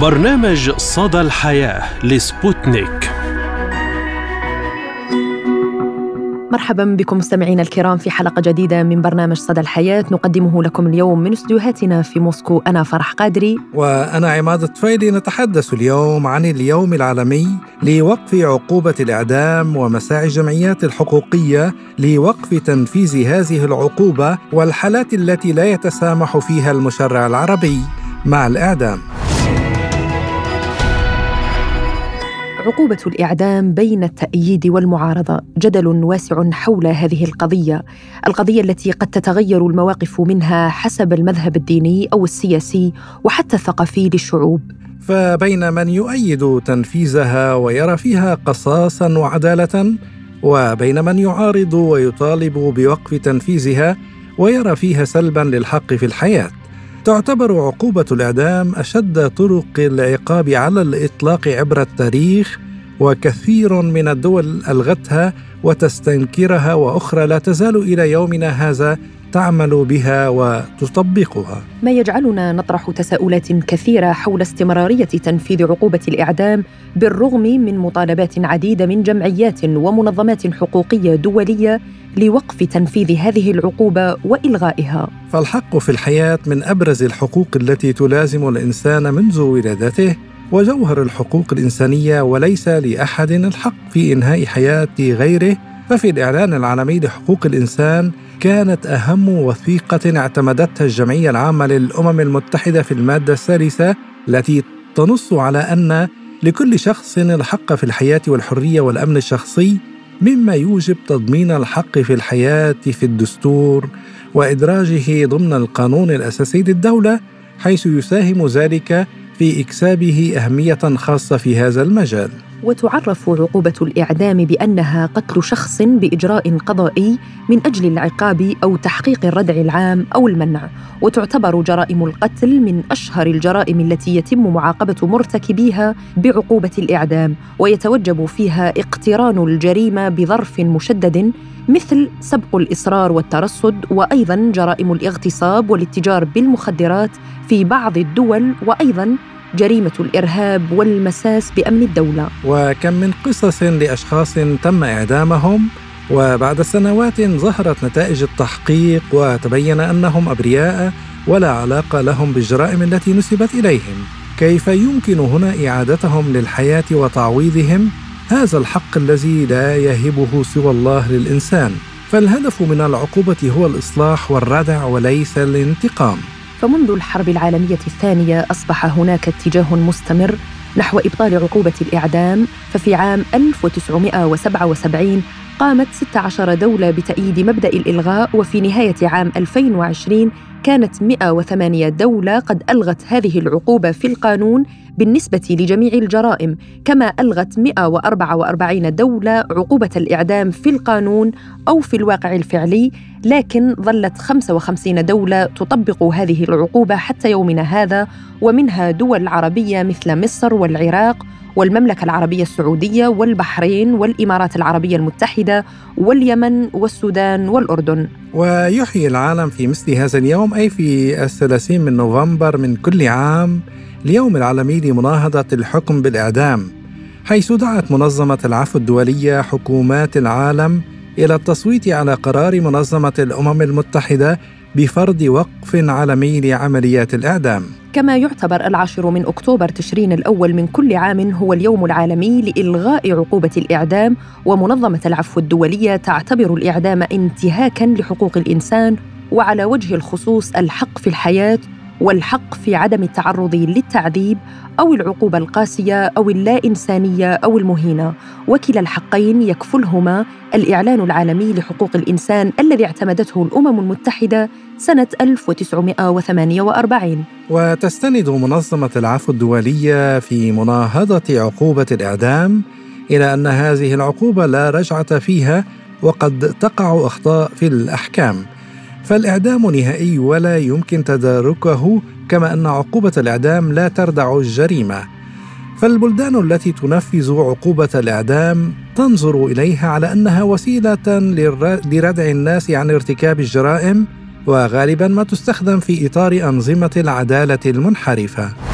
برنامج صدى الحياة لسبوتنيك. مرحبا بكم مستمعينا الكرام في حلقة جديدة من برنامج صدى الحياة. نقدمه لكم اليوم من استديوهاتنا في موسكو أنا فرح قادري. وأنا عماد الطفيلي. نتحدث اليوم عن اليوم العالمي لوقف عقوبة الإعدام ومساعي الجمعيات الحقوقية لوقف تنفيذ هذه العقوبة والحالات التي لا يتسامح فيها المشرع العربي مع الإعدام. عقوبة الإعدام بين التأييد والمعارضة. جدل واسع حول هذه القضية، القضية التي قد تتغير المواقف منها حسب المذهب الديني أو السياسي وحتى الثقافي للشعوب. فبين من يؤيد تنفيذها ويرى فيها قصاصا وعدالة وبين من يعارض ويطالب بوقف تنفيذها ويرى فيها سلبا للحق في الحياة. تعتبر عقوبة الإعدام أشد طرق العقاب على الإطلاق عبر التاريخ وكثير من الدول ألغتها وتستنكرها وأخرى لا تزال إلى يومنا هذا تعمل بها وتطبقها. ما يجعلنا نطرح تساؤلات كثيرة حول استمرارية تنفيذ عقوبة الإعدام بالرغم من مطالبات عديدة من جمعيات ومنظمات حقوقية دولية لوقف تنفيذ هذه العقوبة وإلغائها. فالحق في الحياة من أبرز الحقوق التي تلازم الإنسان منذ ولادته وجوهر الحقوق الإنسانية وليس لأحد الحق في إنهاء حياة غيره. ففي الإعلان العالمي لحقوق الإنسان كانت أهم وثيقة اعتمدتها الجمعية العامة للأمم المتحدة في المادة الثالثة التي تنص على أن لكل شخص الحق في الحياة والحرية والأمن الشخصي مما يوجب تضمين الحق في الحياة في الدستور وإدراجه ضمن القانون الأساسي للدولة حيث يساهم ذلك في إكسابه أهمية خاصة في هذا المجال. وتعرف عقوبة الإعدام بأنها قتل شخص بإجراء قضائي من أجل العقاب أو تحقيق الردع العام أو المنع، وتعتبر جرائم القتل من أشهر الجرائم التي يتم معاقبة مرتكبيها بعقوبة الإعدام، ويتوجب فيها اقتران الجريمة بظرف مشدد مثل سبق الإصرار والترصد وأيضا جرائم الاغتصاب والاتجار بالمخدرات في بعض الدول وأيضا جريمة الإرهاب والمساس بأمن الدولة. وكم من قصص لأشخاص تم إعدامهم وبعد سنوات ظهرت نتائج التحقيق وتبين أنهم أبرياء ولا علاقة لهم بالجرائم التي نسبت إليهم. كيف يمكن هنا إعادتهم للحياة وتعويضهم؟ هذا الحق الذي لا يهبه سوى الله للإنسان. فالهدف من العقوبة هو الإصلاح والردع وليس الانتقام. فمنذ الحرب العالمية الثانية أصبح هناك اتجاه مستمر نحو إبطال عقوبة الإعدام ففي عام 1977 قامت 16 دولة بتأييد مبدأ الإلغاء وفي نهاية عام 2020 كانت 108 دولة قد ألغت هذه العقوبة في القانون بالنسبة لجميع الجرائم كما ألغت 144 دولة عقوبة الإعدام في القانون أو في الواقع الفعلي لكن ظلت 55 دولة تطبق هذه العقوبة حتى يومنا هذا ومنها دول عربية مثل مصر والعراق والمملكة العربية السعودية والبحرين والإمارات العربية المتحدة واليمن والسودان والأردن. ويحيي العالم في مثل هذا اليوم أي في الثلاثين من نوفمبر من كل عام اليوم العالمي لمناهضة الحكم بالإعدام حيث دعت منظمة العفو الدولية حكومات العالم إلى التصويت على قرار منظمة الأمم المتحدة بفرض وقف عالمي لعمليات الإعدام. كما يعتبر العاشر من أكتوبر تشرين الأول من كل عام هو اليوم العالمي لإلغاء عقوبة الإعدام ومنظمة العفو الدولية تعتبر الإعدام انتهاكاً لحقوق الإنسان وعلى وجه الخصوص الحق في الحياة والحق في عدم التعرض للتعذيب أو العقوبة القاسية أو اللا انسانيه أو المهينة. وكلا الحقين يكفلهما الإعلان العالمي لحقوق الإنسان الذي اعتمدته الأمم المتحدة سنة 1948 وتستند منظمة العفو الدولية في مناهضة عقوبة الإعدام إلى أن هذه العقوبة لا رجعة فيها وقد تقع أخطاء في الأحكام. فالإعدام نهائي ولا يمكن تداركه كما أن عقوبة الإعدام لا تردع الجريمة. فالبلدان التي تنفذ عقوبة الإعدام تنظر إليها على أنها وسيلة لردع الناس عن ارتكاب الجرائم وغالبا ما تستخدم في إطار أنظمة العدالة المنحرفة.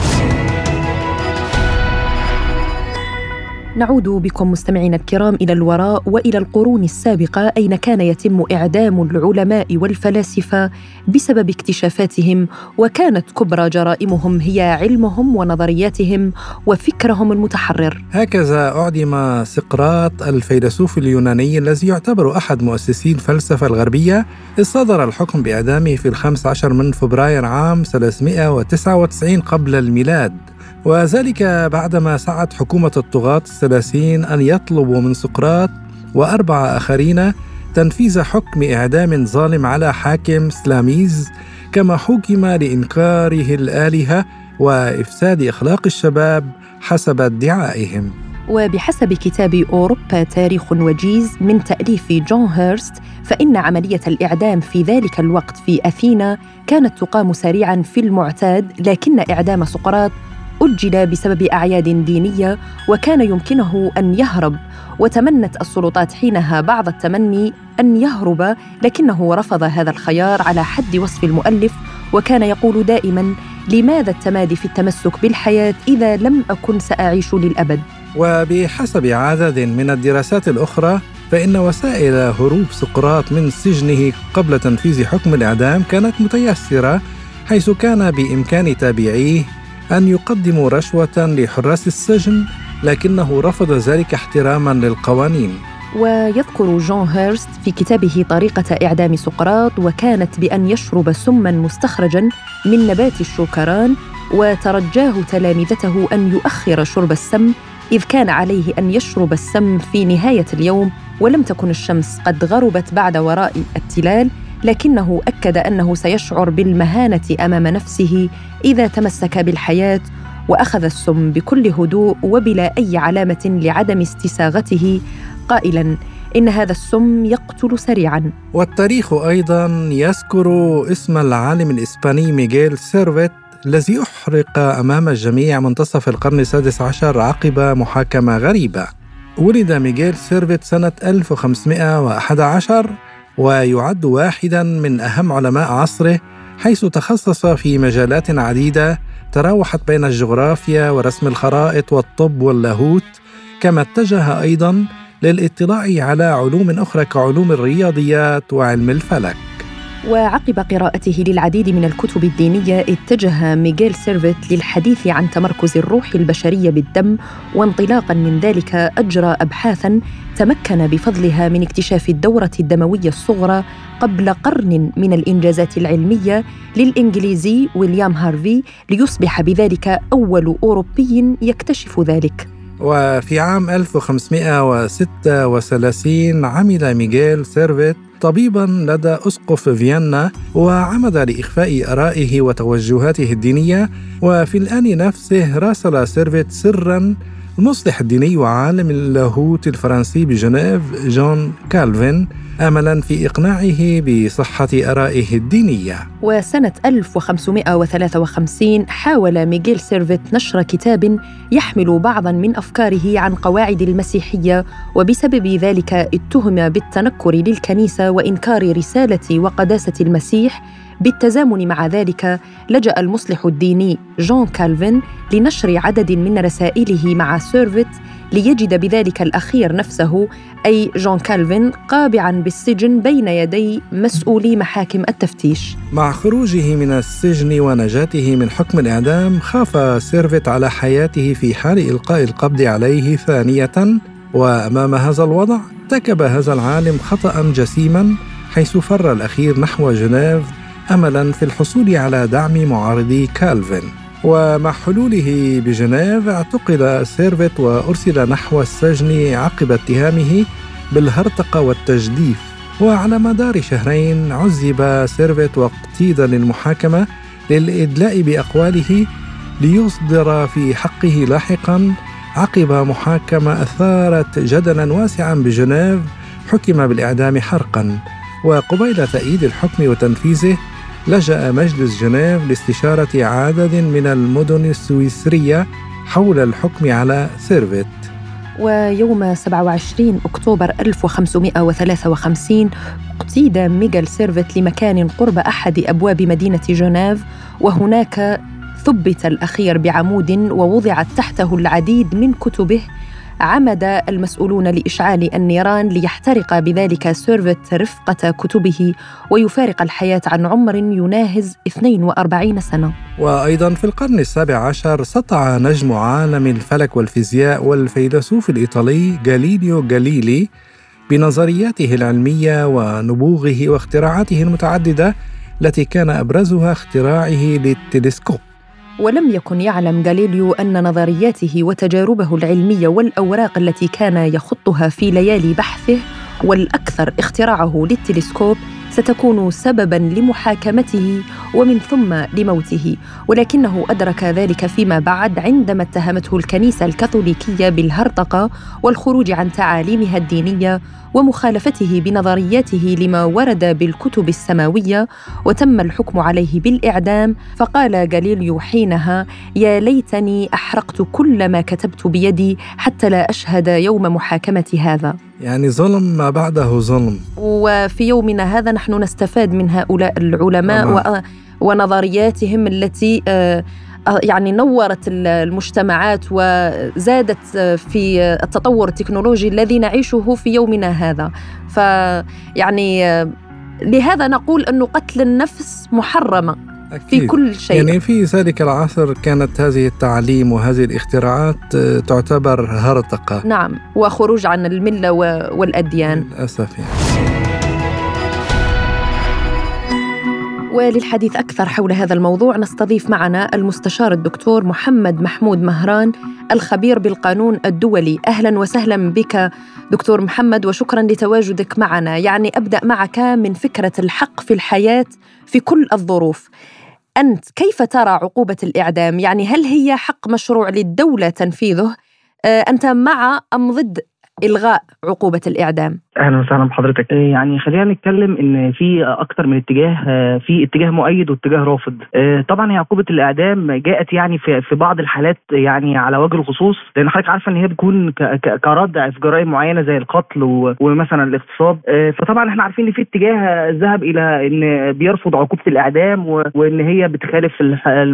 نعود بكم مستمعينا الكرام إلى الوراء وإلى القرون السابقة أين كان يتم إعدام العلماء والفلاسفة بسبب اكتشافاتهم وكانت كبرى جرائمهم هي علمهم ونظرياتهم وفكرهم المتحرر. هكذا أعدم سقراط الفيلسوف اليوناني الذي يعتبر أحد مؤسسي الفلسفة الغربية صدر الحكم بإعدامه في الخامس عشر من فبراير عام 399 قبل الميلاد. وذلك بعدما سعت حكومة الطغاة الثلاثين أن يطلبوا من سقراط وأربعة آخرين تنفيذ حكم إعدام ظالم على حاكم سلاميز كما حكم لإنكاره الآلهة وإفساد أخلاق الشباب حسب ادعائهم. وبحسب كتاب أوروبا تاريخ وجيز من تأليف جون هيرست فإن عملية الإعدام في ذلك الوقت في أثينا كانت تقام سريعا في المعتاد لكن إعدام سقراط أجل بسبب أعياد دينية وكان يمكنه أن يهرب وتمنت السلطات حينها بعض التمني أن يهرب لكنه رفض هذا الخيار على حد وصف المؤلف وكان يقول دائما لماذا التمادي في التمسك بالحياة إذا لم أكن سأعيش للأبد؟ وبحسب عدد من الدراسات الأخرى فإن وسائل هروب سقراط من سجنه قبل تنفيذ حكم الإعدام كانت متيسرة حيث كان بإمكان تابعيه أن يقدموا رشوة لحراس السجن لكنه رفض ذلك احتراما للقوانين. ويذكر جون هيرست في كتابه طريقة إعدام سقراط وكانت بأن يشرب سما مستخرجا من نبات الشوكران وترجاه تلامذته أن يؤخر شرب السم إذ كان عليه أن يشرب السم في نهاية اليوم ولم تكن الشمس قد غربت بعد وراء التلال. لكنه أكد أنه سيشعر بالمهانة أمام نفسه إذا تمسك بالحياة وأخذ السم بكل هدوء وبلا أي علامة لعدم استساغته. قائلا إن هذا السم يقتل سريعا. والتاريخ أيضا يذكر اسم العالم الإسباني ميغيل سيرفيت الذي أحرق أمام الجميع منتصف القرن السادس عشر عقب محاكمة غريبة. ولد ميغيل سيرفيت سنة 1511 ويعد واحدا من أهم علماء عصره حيث تخصص في مجالات عديدة تراوحت بين الجغرافيا ورسم الخرائط والطب واللاهوت كما اتجه أيضا للإطلاع على علوم أخرى كعلوم الرياضيات وعلم الفلك. وعقب قراءته للعديد من الكتب الدينية اتجه ميغيل سيرفيت للحديث عن تمركز الروح البشرية بالدم وانطلاقا من ذلك أجرى أبحاثا تمكن بفضلها من اكتشاف الدورة الدموية الصغرى قبل قرن من الإنجازات العلمية للإنجليزي ويليام هارفي ليصبح بذلك أول أوروبي يكتشف ذلك. وفي عام 1536 عمل ميغيل سيرفيت طبيبا لدى أسقف فيينا وعمد لإخفاء آرائه وتوجهاته الدينية وفي الآن نفسه راسل سيرفيت سرا المصلح الديني وعالم اللاهوت الفرنسي بجنيف جون كالفين املا في إقناعه بصحة آرائه الدينية. وسنة 1553 حاول ميغيل سيرفيت نشر كتاب يحمل بعضا من أفكاره عن قواعد المسيحية وبسبب ذلك اتهم بالتنكر للكنيسة وإنكار رسالة وقداسة المسيح بالتزامن مع ذلك لجأ المصلح الديني جون كالفين لنشر عدد من رسائله مع سيرفيت ليجد بذلك الأخير نفسه أي جون كالفين قابعا بالسجن بين يدي مسؤولي محاكم التفتيش. مع خروجه من السجن ونجاته من حكم الإعدام خاف سيرفيت على حياته في حال إلقاء القبض عليه ثانية وأمام هذا الوضع ارتكب هذا العالم خطا جسيما حيث فر الأخير نحو جنيف املا في الحصول على دعم معارضي كالفين. ومع حلوله بجنيف اعتقل سيرفيت وأرسل نحو السجن عقب اتهامه بالهرطقه والتجديف. وعلى مدار شهرين عذب سيرفيت واقتيد للمحاكمة للإدلاء بأقواله ليصدر في حقه لاحقا عقب محاكمة أثارت جدلا واسعا بجنيف حكم بالإعدام حرقا. وقبيل تأييد الحكم وتنفيذه لجأ مجلس جنيف لاستشارة عدد من المدن السويسرية حول الحكم على سيرفيت ويوم 27 أكتوبر 1553 اقتيد ميغل سيرفيت لمكان قرب أحد أبواب مدينة جنيف وهناك ثبت الأخير بعمود ووضعت تحته العديد من كتبه عمد المسؤولون لإشعال النيران ليحترق بذلك سيرفت رفقة كتبه ويفارق الحياة عن عمر يناهز 42 سنة. وأيضا في القرن السابع عشر سطع نجم عالم الفلك والفيزياء والفيلسوف الإيطالي غاليليو غاليلي بنظرياته العلمية ونبوغه واختراعاته المتعددة التي كان أبرزها اختراعه للتلسكوب. ولم يكن يعلم غاليليو أن نظرياته وتجاربه العلمية والأوراق التي كان يخطها في ليالي بحثه والأكثر اختراعه للتلسكوب ستكون سببا لمحاكمته ومن ثم لموته ولكنه أدرك ذلك فيما بعد عندما اتهمته الكنيسة الكاثوليكية بالهرطقة والخروج عن تعاليمها الدينية ومخالفته بنظرياته لما ورد بالكتب السماوية وتم الحكم عليه بالإعدام فقال غاليليو حينها يا ليتني أحرقت كل ما كتبت بيدي حتى لا أشهد يوم محاكمة هذا. يعني ظلم ما بعده ظلم. وفي يومنا هذا نحن نستفاد من هؤلاء العلماء و... ونظرياتهم التي آه يعني نورت المجتمعات وزادت في التطور التكنولوجي الذي نعيشه في يومنا هذا. فيعني لهذا نقول أن قتل النفس محرمة أكيد. في كل شيء. يعني في ذلك العصر كانت هذه التعليم وهذه الاختراعات تعتبر هرطقة. نعم وخروج عن الملة والأديان. للأسف يعني. وللحديث أكثر حول هذا الموضوع نستضيف معنا المستشار الدكتور محمد محمود مهران الخبير بالقانون الدولي أهلا وسهلا بك دكتور محمد وشكرا لتواجدك معنا يعني أبدأ معك من فكرة الحق في الحياة في كل الظروف أنت كيف ترى عقوبة الإعدام؟ يعني هل هي حق مشروع للدولة تنفيذه؟ آه، أنت مع أم ضد إلغاء عقوبة الإعدام؟ أهلا وسهلا بحضرتك. إيه، يعني خلينا نتكلم إن في أكثر من اتجاه آه، في اتجاه مؤيد واتجاه رافض. آه، طبعا هي عقوبة الإعدام جاءت يعني في في بعض الحالات يعني على وجه الخصوص لأن حضرتك عارفة إن هي بتكون كردع في جرائم معينة زي القتل ومثلا الاغتصاب. آه، فطبعا إحنا عارفين إن في اتجاه ذهب إلى إن بيرفض عقوبة الإعدام وإن هي بتخالف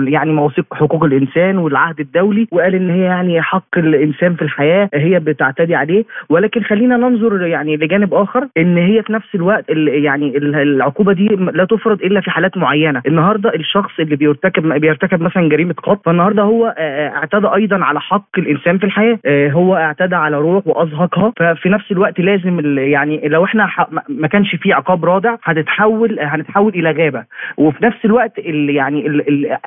يعني مواثيق حقوق الإنسان والعهد الدولي وقال إن هي يعني حق الإنسان في الحياة هي بتعتدي عليه. ولكن خلينا ننظر يعني بجانب آخر إن هي في نفس الوقت يعني العقوبة دي لا تفرض إلا في حالات معينة. النهارده الشخص اللي بيرتكب بيرتكب مثلا جريمة قتل فالنهاردة هو اعتدى أيضا على حق الإنسان في الحياة. هو اعتدى على روح وأزهقها. ففي نفس الوقت لازم يعني لو إحنا ما كانش في عقاب رادع هتتحول هنتحول إلى غابة. وفي نفس الوقت يعني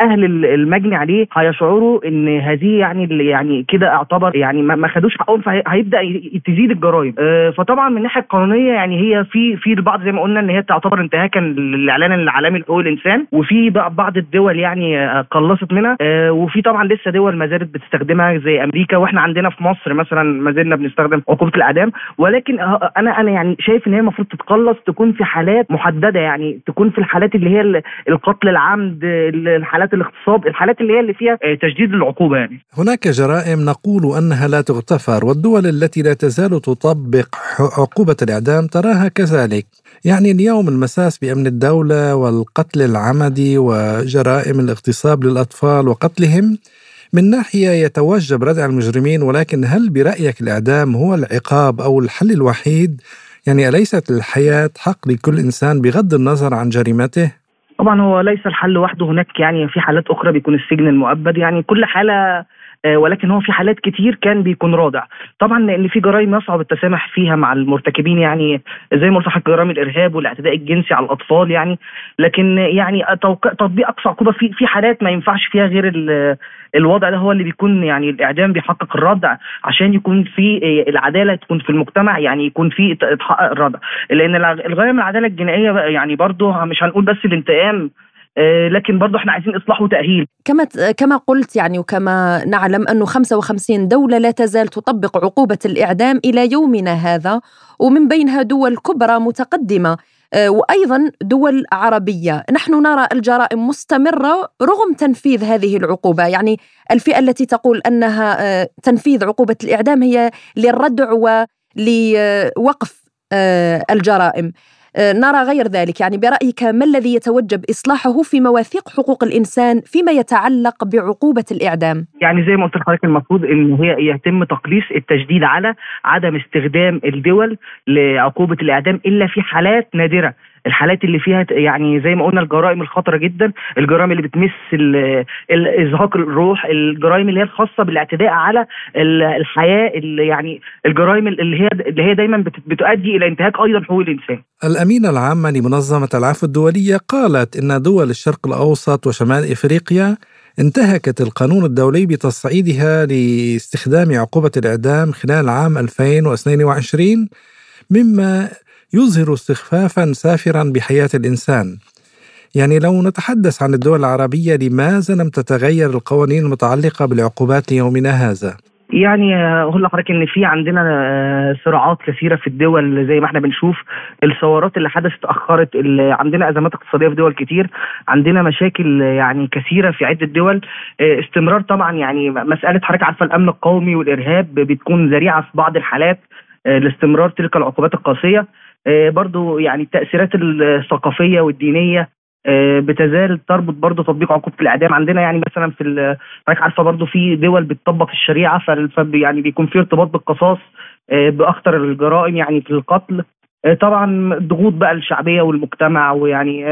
أهل المجني عليه هيشعروا إن هذه يعني يعني كده اعتبر يعني ما خدوش حقهم فهيبدا تزيد الجرائم. فطبعا من الناحية القانونية يعني هي في في البعض زي ما قلنا إن هي تعتبر انتهاكا للإعلان العالمي لحقوق الانسان وفي بعض الدول يعني آه، قلصت منها آه، وفي طبعا لسه دول ما زالت بتستخدمها زي أمريكا وإحنا عندنا في مصر مثلا ما زلنا بنستخدم عقوبة الإعدام ولكن آه، أنا أنا يعني شايف إن هي المفروض تتقلص تكون في حالات محددة يعني تكون في الحالات اللي هي القتل العمد الحالات الاغتصاب الحالات اللي هي اللي فيها تشديد العقوبه يعني. هناك جرائم نقول أنها لا تغتفر والدول التي لا تزال تطبق عقوبة الإعدام تراها كذلك يعني اليوم المساس بأمن الدولة والقتل العمدي وجرائم الاغتصاب للأطفال وقتلهم من ناحية يتوجب ردع المجرمين ولكن هل برأيك الإعدام هو العقاب أو الحل الوحيد؟ يعني أليست الحياة حق لكل إنسان بغض النظر عن جريمته؟ طبعا هو ليس الحل وحده هناك يعني في حالات أخرى بيكون السجن المؤبد يعني كل حالة ولكن هو في حالات كتير كان بيكون رادع طبعا لأن في جرائم يصعب التسامح فيها مع المرتكبين يعني زي قلت جرائم الإرهاب والاعتداء الجنسي على الأطفال يعني. لكن يعني تطبيق أقصى عقوبة في في حالات ما ينفعش فيها غير الوضع ده هو اللي بيكون يعني الإعدام بيحقق الردع عشان يكون في آه، العدالة تكون في المجتمع يعني يكون في اتحقق الردع لأن الغاية من العدالة الجنائية يعني برضه مش هنقول بس الانتقام آه، لكن برضه إحنا عايزين إصلاح وتأهيل. كما كما قلت يعني وكما نعلم انه 55 دولة لا تزال تطبق عقوبة الإعدام إلى يومنا هذا ومن بينها دول كبرى متقدمة آه، وأيضا دول عربية، نحن نرى الجرائم مستمرة رغم تنفيذ هذه العقوبة، يعني الفئة التي تقول أنها آه، تنفيذ عقوبة الإعدام هي للردع ولوقف الجرائم. آه، نرى غير ذلك. يعني برأيك ما الذي يتوجب إصلاحه في مواثيق حقوق الإنسان فيما يتعلق بعقوبة الإعدام؟ يعني زي ما قلت لحضرتك المفروض إن هي يتم تقليص التشديد على عدم استخدام الدول لعقوبة الإعدام إلا في حالات نادرة. الحالات اللي فيها يعني زي ما قلنا الجرائم الخطرة جدا الجرائم اللي بتمس إزهاق الروح الجرائم اللي هي الخاصة بالاعتداء على الحياة اللي يعني الجرائم اللي هي اللي هي دايما بتؤدي إلى انتهاك أيضا حقوق الإنسان. الأمينة العامة لمنظمة العفو الدولية قالت إن دول الشرق الأوسط وشمال إفريقيا انتهكت القانون الدولي بتصعيدها لاستخدام عقوبة الإعدام خلال عام 2022 مما يظهر استخفافا سافرا بحياة الإنسان. يعني لو نتحدث عن الدول العربية لماذا لم تتغير القوانين المتعلقة بالعقوبات ليومنا هذا؟ يعني أقول لحضرتك إن في عندنا آه، صراعات كثيرة في الدول زي ما إحنا بنشوف الثورات اللي حدثت أخرت اللي عندنا أزمات اقتصادية في دول كتير عندنا مشاكل يعني كثيرة في عدة دول. آه، استمرار طبعا يعني مسألة حضرتك عارفة الأمن القومي والإرهاب بتكون ذريعة في بعض الحالات آه، لاستمرار تلك العقوبات القاسية. برضو يعني التأثيرات الثقافية والدينية آه، بتزال تربط برضه تطبيق عقوبة الإعدام. عندنا يعني مثلا في حضرتك عارفة برضه في دول بتطبق الشريعة يعني بيكون في ارتباط بالقصاص آه، باخطر الجرائم يعني في القتل. آه، طبعا ضغوط بقى الشعبية والمجتمع ويعني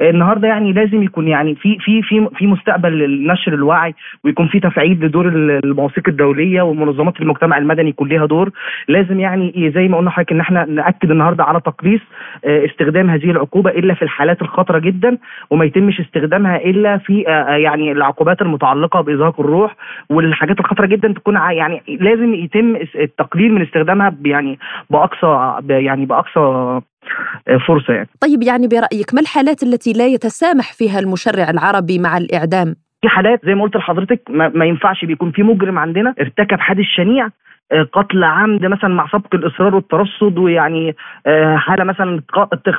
النهارده يعني لازم يكون يعني في في في في مستقبل لنشر الوعي ويكون في تفعيل لدور المواثيق الدولية ومنظمات المجتمع المدني يكون ليها دور. لازم يعني زي ما قلنا حضرتك إن إحنا نأكد النهارده على تقليص آه، استخدام هذه العقوبة إلا في الحالات الخطرة جدا وما يتمش استخدامها إلا في آه، آه، يعني العقوبات المتعلقة بإزهاق الروح والحاجات الخطرة جدا تكون يعني لازم يتم التقليل من استخدامها يعني بأقصى يعني بأقصى فرصة يعني. طيب يعني برأيك ما الحالات التي لا يتسامح فيها المشرع العربي مع الإعدام؟ في حالات زي ما قلت لحضرتك ما, ما ينفعش بيكون في مجرم عندنا ارتكب حادث شنيع آه، قتل عمد مثلا مع سبق الإصرار والترصد ويعني آه، حالة مثلا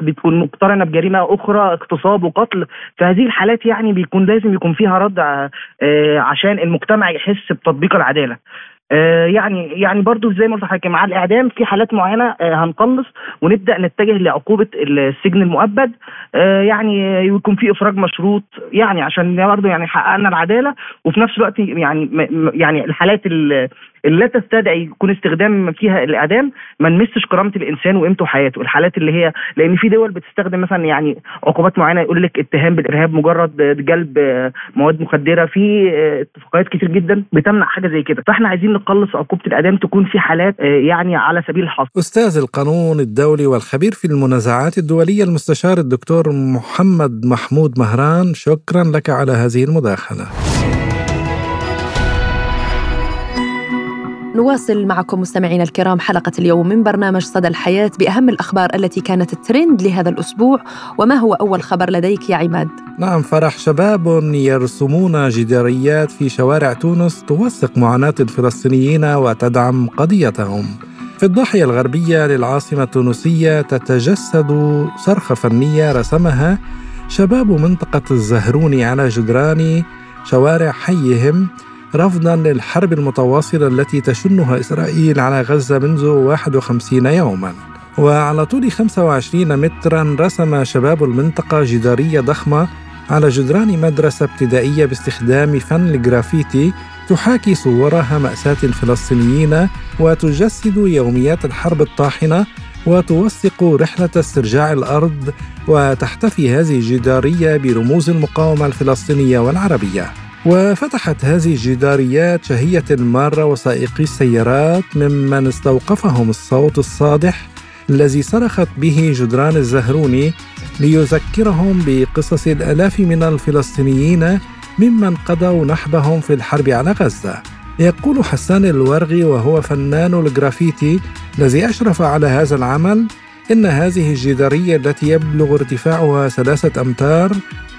بتكون مقترنة بجريمة أخرى اغتصاب وقتل فهذه الحالات يعني بيكون لازم يكون فيها ردع آه، عشان المجتمع يحس بتطبيق العدالة آه، يعني يعني برضو زي ما قلت لحضرتك مع الإعدام في حالات معينة آه، هنقلص ونبدأ نتجه لعقوبة السجن المؤبد. آه، يعني يكون في إفراج مشروط يعني عشان برضو يعني حققنا العدالة وفي نفس الوقت يعني يعني الحالات لا تستدعي يكون استخدام فيها الإعدام ما نمسش كرامة الإنسان وقيمته وحياته. الحالات اللي هي لأن في دول بتستخدم مثلا يعني عقوبات معينة يقول لك اتهام بالإرهاب مجرد جلب مواد مخدرة. في اتفاقيات كتير جدا بتمنع حاجة زي كده. فإحنا عايزين نقلص عقوبة الإعدام تكون في حالات يعني على سبيل الحصر أستاذ القانون الدولي والخبير في المنازعات الدولية المستشار الدكتور محمد محمود مهران شكرا لك على هذه المداخلة. نواصل معكم مستمعينا الكرام حلقة اليوم من برنامج صدى الحياة بأهم الأخبار التي كانت الترند لهذا الأسبوع وما هو أول خبر لديك يا عماد؟ نعم فرح شباب يرسمون جداريات في شوارع تونس توثق معاناة الفلسطينيين وتدعم قضيتهم في الضاحية الغربية للعاصمة التونسية تتجسد صرخة فنية رسمها شباب منطقة الزهروني على جدران شوارع حيهم رفضا للحرب المتواصلة التي تشنها إسرائيل على غزة منذ 51 يوما. وعلى طول 25 مترا رسم شباب المنطقة جدارية ضخمة على جدران مدرسة ابتدائية باستخدام فن الجرافيتي تحاكي صورها مأساة الفلسطينيين وتجسد يوميات الحرب الطاحنة وتوثق رحلة استرجاع الأرض وتحتفي هذه الجدارية برموز المقاومة الفلسطينية والعربية. وفتحت هذه الجداريات شهية المارة وسائقي السيارات ممن استوقفهم الصوت الصادح الذي صرخت به جدران الزهروني ليذكرهم بقصص الآلاف من الفلسطينيين ممن قضوا نحبهم في الحرب على غزة. يقول حسان الورغي وهو فنان الجرافيتي الذي أشرف على هذا العمل إن هذه الجدارية التي يبلغ ارتفاعها ثلاثة أمتار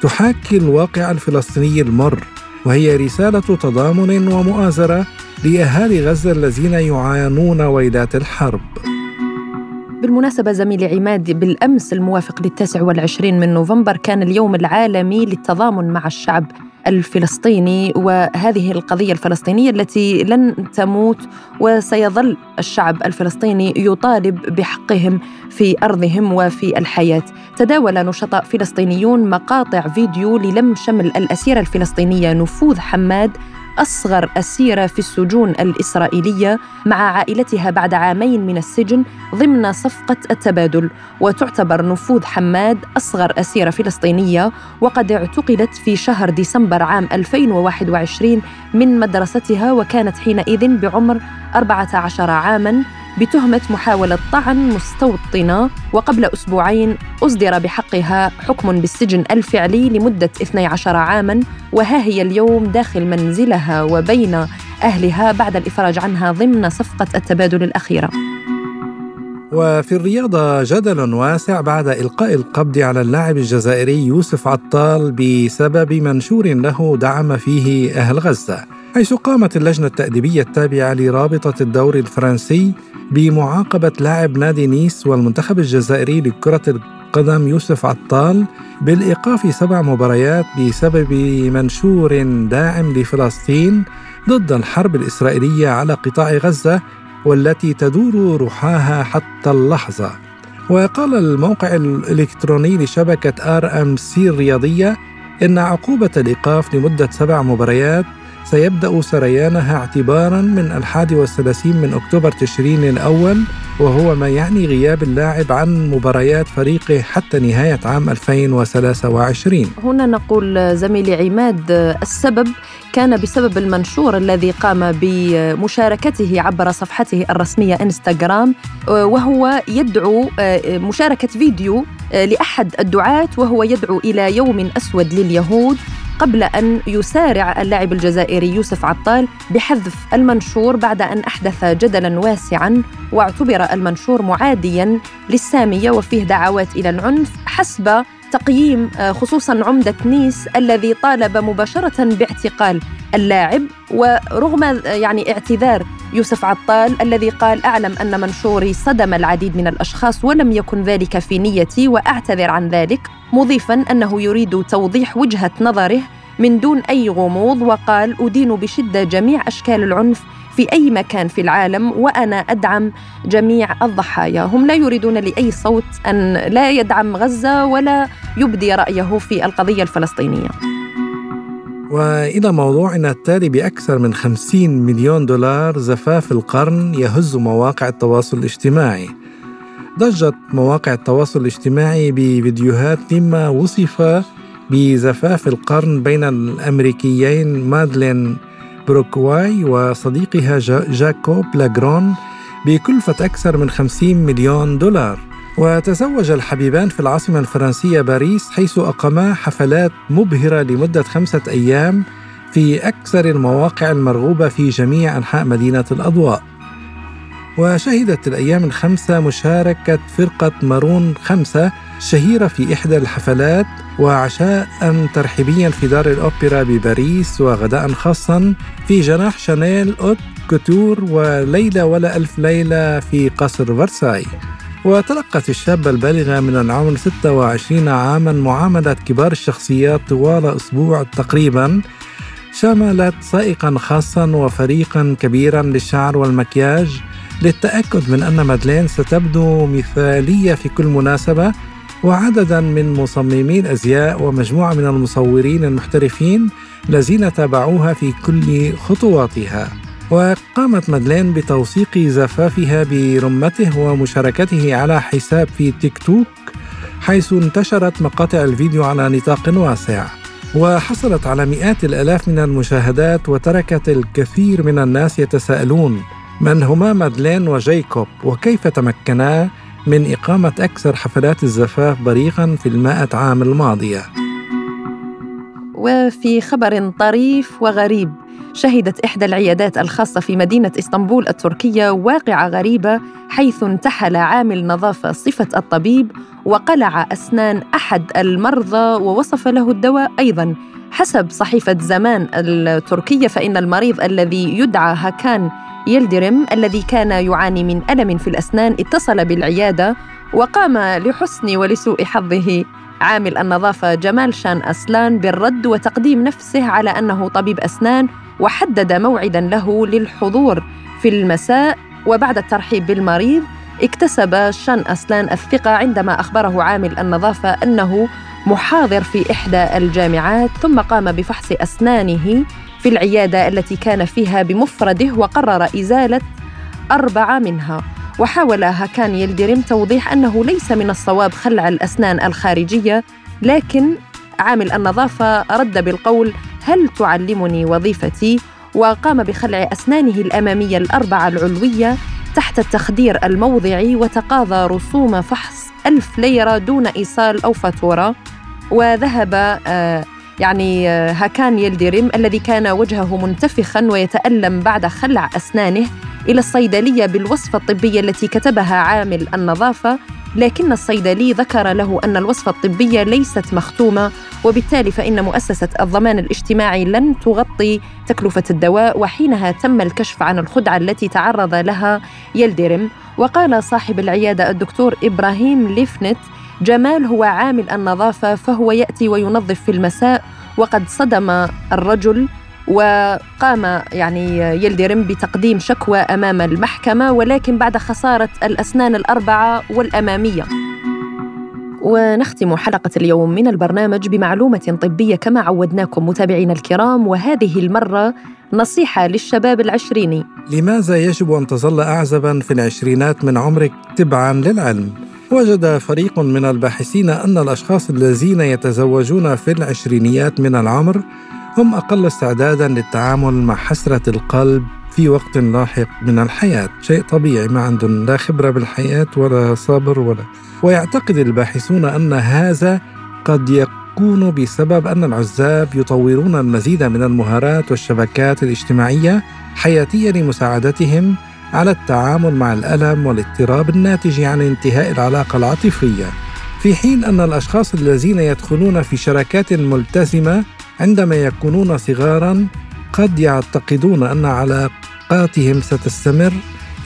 تحاكي الواقع الفلسطيني المر. وهي رسالة تضامن ومؤازرة لأهالي غزة الذين يعانون ويلات الحرب. بالمناسبة زميلي عماد بالأمس الموافق للتاسع والعشرين من نوفمبر كان اليوم العالمي للتضامن مع الشعب. الفلسطيني وهذه القضية الفلسطينية التي لن تموت وسيظل الشعب الفلسطيني يطالب بحقهم في أرضهم وفي الحياة. تداول نشطاء فلسطينيون مقاطع فيديو للم شمل الاسيره الفلسطينية نفوذ حماد أصغر أسيرة في السجون الإسرائيلية مع عائلتها بعد عامين من السجن ضمن صفقة التبادل. وتعتبر نفوذ حماد أصغر أسيرة فلسطينية وقد اعتقلت في شهر ديسمبر عام 2021 من مدرستها وكانت حينئذ بعمر 14 عاماً. بتهمة محاولة طعن مستوطنة وقبل أسبوعين أصدر بحقها حكم بالسجن الفعلي لمدة 12 عاماً وها هي اليوم داخل منزلها وبين أهلها بعد الإفراج عنها ضمن صفقة التبادل الأخيرة. وفي الرياضة جدل واسع بعد إلقاء القبض على اللاعب الجزائري يوسف عطال بسبب منشور له دعم فيه أهل غزة. حيث قامت اللجنة التأديبية التابعة لرابطة الدوري الفرنسي بمعاقبة لاعب نادي نيس والمنتخب الجزائري لكرة القدم يوسف عطال بالإيقاف سبع مباريات بسبب منشور داعم لفلسطين ضد الحرب الإسرائيلية على قطاع غزة والتي تدور رحاها حتى اللحظة. وقال الموقع الإلكتروني لشبكة آر أم سي الرياضية إن عقوبة الإيقاف لمدة سبع مباريات سيبدأ سريانها اعتبارا من الحادي والثلاثين من أكتوبر تشرين الأول وهو ما يعني غياب اللاعب عن مباريات فريقه حتى نهاية عام 2023 هنا نقول زميلي عماد السبب كان بسبب المنشور الذي قام بمشاركته عبر صفحته الرسمية إنستغرام وهو يدعو مشاركة فيديو لأحد الدعاة وهو يدعو إلى يوم أسود لليهود. قبل أن يسارع اللاعب الجزائري يوسف عطال بحذف المنشور بعد أن أحدث جدلا واسعا واعتبر المنشور معاديا للسامية وفيه دعوات إلى العنف حسب تقييم آه، خصوصا عمدة نيس الذي طالب مباشرة باعتقال اللاعب ورغم آه، يعني اعتذار يوسف عطال الذي قال أعلم أن منشوري صدم العديد من الأشخاص ولم يكن ذلك في نيتي وأعتذر عن ذلك مضيفا أنه يريد توضيح وجهة نظره من دون أي غموض وقال أدين بشدة جميع أشكال العنف في أي مكان في العالم وأنا أدعم جميع الضحايا. هم لا يريدون لأي صوت أن لا يدعم غزة ولا يبدي رأيه في القضية الفلسطينية. وإلى موضوعنا التالي بأكثر من 50 مليون دولار زفاف القرن يهز مواقع التواصل الاجتماعي. ضجت مواقع التواصل الاجتماعي بفيديوهات مما وصف بزفاف القرن بين الأمريكيين مادلين بروكواي وصديقها جاكوب لاجرون بكلفة أكثر من 50 مليون دولار. وتزوج الحبيبان في العاصمة الفرنسية باريس حيث أقاما حفلات مبهرة لمدة خمسة أيام في أكثر المواقع المرغوبة في جميع أنحاء مدينة الأضواء. وشهدت الأيام الخمسة مشاركة فرقة مارون خمسة شهيرة في إحدى الحفلات وعشاء ترحيبيا في دار الأوبرا بباريس وغداء خاصا في جناح شانيل أوت كوتور وليلة ولا ألف ليلة في قصر فرساي وتلقت الشابة البالغة من العمر 26 عاما معاملة كبار الشخصيات طوال أسبوع تقريبا شملت سائقا خاصا وفريقا كبيرا للشعر والمكياج للتأكد من أن مادلين ستبدو مثالية في كل مناسبة وعددا من مصممي الأزياء ومجموعة من المصورين المحترفين الذين تابعوها في كل خطواتها. وقامت مادلين بتوثيق زفافها برمته ومشاركته على حساب في تيك توك حيث انتشرت مقاطع الفيديو على نطاق واسع وحصلت على مئات الآلاف من المشاهدات وتركت الكثير من الناس يتساءلون من هما مادلين وجايكوب وكيف تمكنا من إقامة أكثر حفلات الزفاف بريقا في المائة عام الماضية؟ وفي خبر طريف وغريب. شهدت إحدى العيادات الخاصة في مدينة إسطنبول التركية واقعة غريبة حيث انتحل عامل نظافة صفة الطبيب وقلع أسنان أحد المرضى ووصف له الدواء أيضاً. حسب صحيفة زمان التركية فإن المريض الذي يدعى هاكان يلدرم الذي كان يعاني من ألم في الأسنان اتصل بالعيادة وقام لحسن ولسوء حظه. عامل النظافة جمال شان أسلان بالرد وتقديم نفسه على أنه طبيب أسنان وحدد موعدا له للحضور في المساء. وبعد الترحيب بالمريض اكتسب شان أسلان الثقة عندما أخبره عامل النظافة أنه محاضر في إحدى الجامعات ثم قام بفحص أسنانه في العيادة التي كان فيها بمفرده وقرر إزالة أربعة منها. وحاول هاكان يلدرم توضيح أنه ليس من الصواب خلع الأسنان الخارجية لكن عامل النظافة رد بالقول هل تعلمني وظيفتي؟ وقام بخلع أسنانه الأمامية الأربعة العلوية تحت التخدير الموضعي وتقاضى رسوم فحص ألف ليرة دون إيصال أو فاتورة وذهب آه، يعني آه، هاكان يلدرم الذي كان وجهه منتفخا ويتألم بعد خلع أسنانه إلى الصيدلية بالوصفة الطبية التي كتبها عامل النظافة لكن الصيدلي ذكر له أن الوصفة الطبية ليست مختومة وبالتالي فإن مؤسسة الضمان الاجتماعي لن تغطي تكلفة الدواء وحينها تم الكشف عن الخدعة التي تعرض لها يلدرم وقال صاحب العيادة الدكتور إبراهيم ليفنت جمال هو عامل النظافة فهو يأتي وينظف في المساء وقد صدم الرجل وقام يعني يلدرم بتقديم شكوى أمام المحكمة ولكن بعد خسارة الأسنان الأربعة والأمامية. ونختم حلقة اليوم من البرنامج بمعلومة طبية كما عودناكم متابعينا الكرام وهذه المرة نصيحة للشباب العشريني لماذا يجب أن تظل أعزبا في العشرينات من عمرك تبعا للعلم؟ وجد فريق من الباحثين أن الأشخاص الذين يتزوجون في العشرينيات من العمر هم أقل استعدادا للتعامل مع حسرة القلب في وقت لاحق من الحياة. شيء طبيعي ما عندهم لا خبرة بالحياة ولا صبر ولا. ويعتقد الباحثون أن هذا قد يكون بسبب أن العزاب يطورون المزيد من المهارات والشبكات الاجتماعية حياتية لمساعدتهم على التعامل مع الألم والاضطراب الناتج عن انتهاء العلاقة العاطفية في حين أن الأشخاص الذين يدخلون في شراكات ملتزمة عندما يكونون صغارا قد يعتقدون أن علاقاتهم ستستمر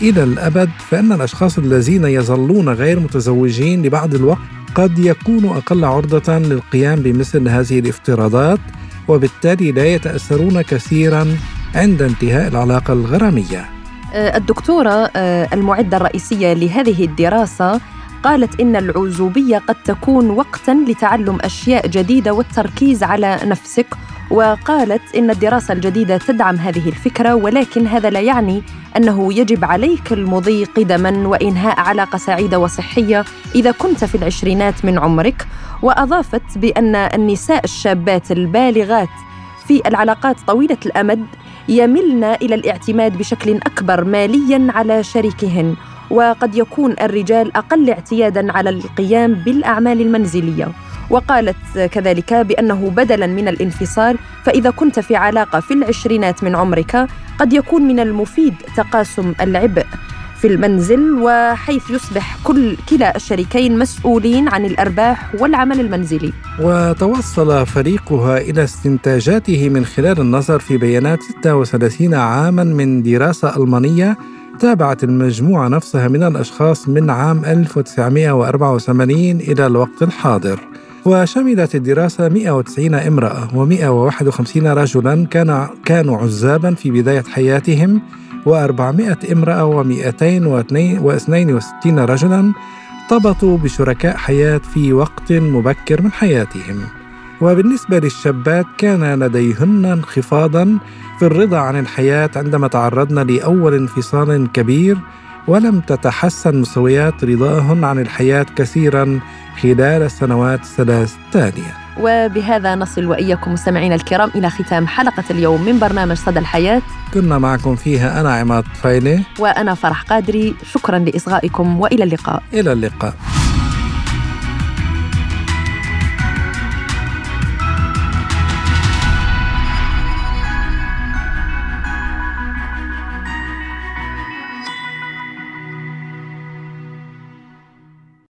إلى الأبد فإن الأشخاص الذين يظلون غير متزوجين لبعض الوقت قد يكونوا أقل عرضة للقيام بمثل هذه الافتراضات وبالتالي لا يتأثرون كثيرا عند انتهاء العلاقة الغرامية. آه، الدكتورة آه، المعدة الرئيسية لهذه الدراسة قالت إن العزوبية قد تكون وقتاً لتعلم أشياء جديدة والتركيز على نفسك وقالت إن الدراسة الجديدة تدعم هذه الفكرة ولكن هذا لا يعني أنه يجب عليك المضي قدما وإنهاء علاقة سعيدة وصحية إذا كنت في العشرينات من عمرك. وأضافت بأن النساء الشابات البالغات في العلاقات طويلة الأمد يملن إلى الاعتماد بشكل أكبر ماليا على شريكهن وقد يكون الرجال أقل اعتيادا على القيام بالأعمال المنزلية. وقالت كذلك بأنه بدلا من الانفصال فإذا كنت في علاقة في العشرينات من عمرك قد يكون من المفيد تقاسم العبء. في المنزل وحيث يصبح كل كلا الشريكين مسؤولين عن الأرباح والعمل المنزلي. وتوصل فريقها إلى استنتاجاته من خلال النظر في بيانات 36 عاما من دراسة ألمانية تابعت المجموعة نفسها من الأشخاص من عام 1984 إلى الوقت الحاضر وشملت الدراسة 190 امرأة و151 رجلا كان كانوا عزابا في بداية حياتهم و400 امرأة و262 رجلا ارتبطوا بشركاء حياة في وقت مبكر من حياتهم. وبالنسبة للشابات كان لديهن انخفاضا في الرضا عن الحياة عندما تعرضن لأول انفصال كبير ولم تتحسن مستويات رضاهن عن الحياة كثيرا خلال السنوات الثلاث التالية وبهذا نصل وإياكم مستمعينا الكرام إلى ختام حلقة اليوم من برنامج صدى الحياة. كنا معكم فيها أنا عماد فايلة وأنا فرح قادري. شكرا لإصغائكم وإلى اللقاء. إلى اللقاء.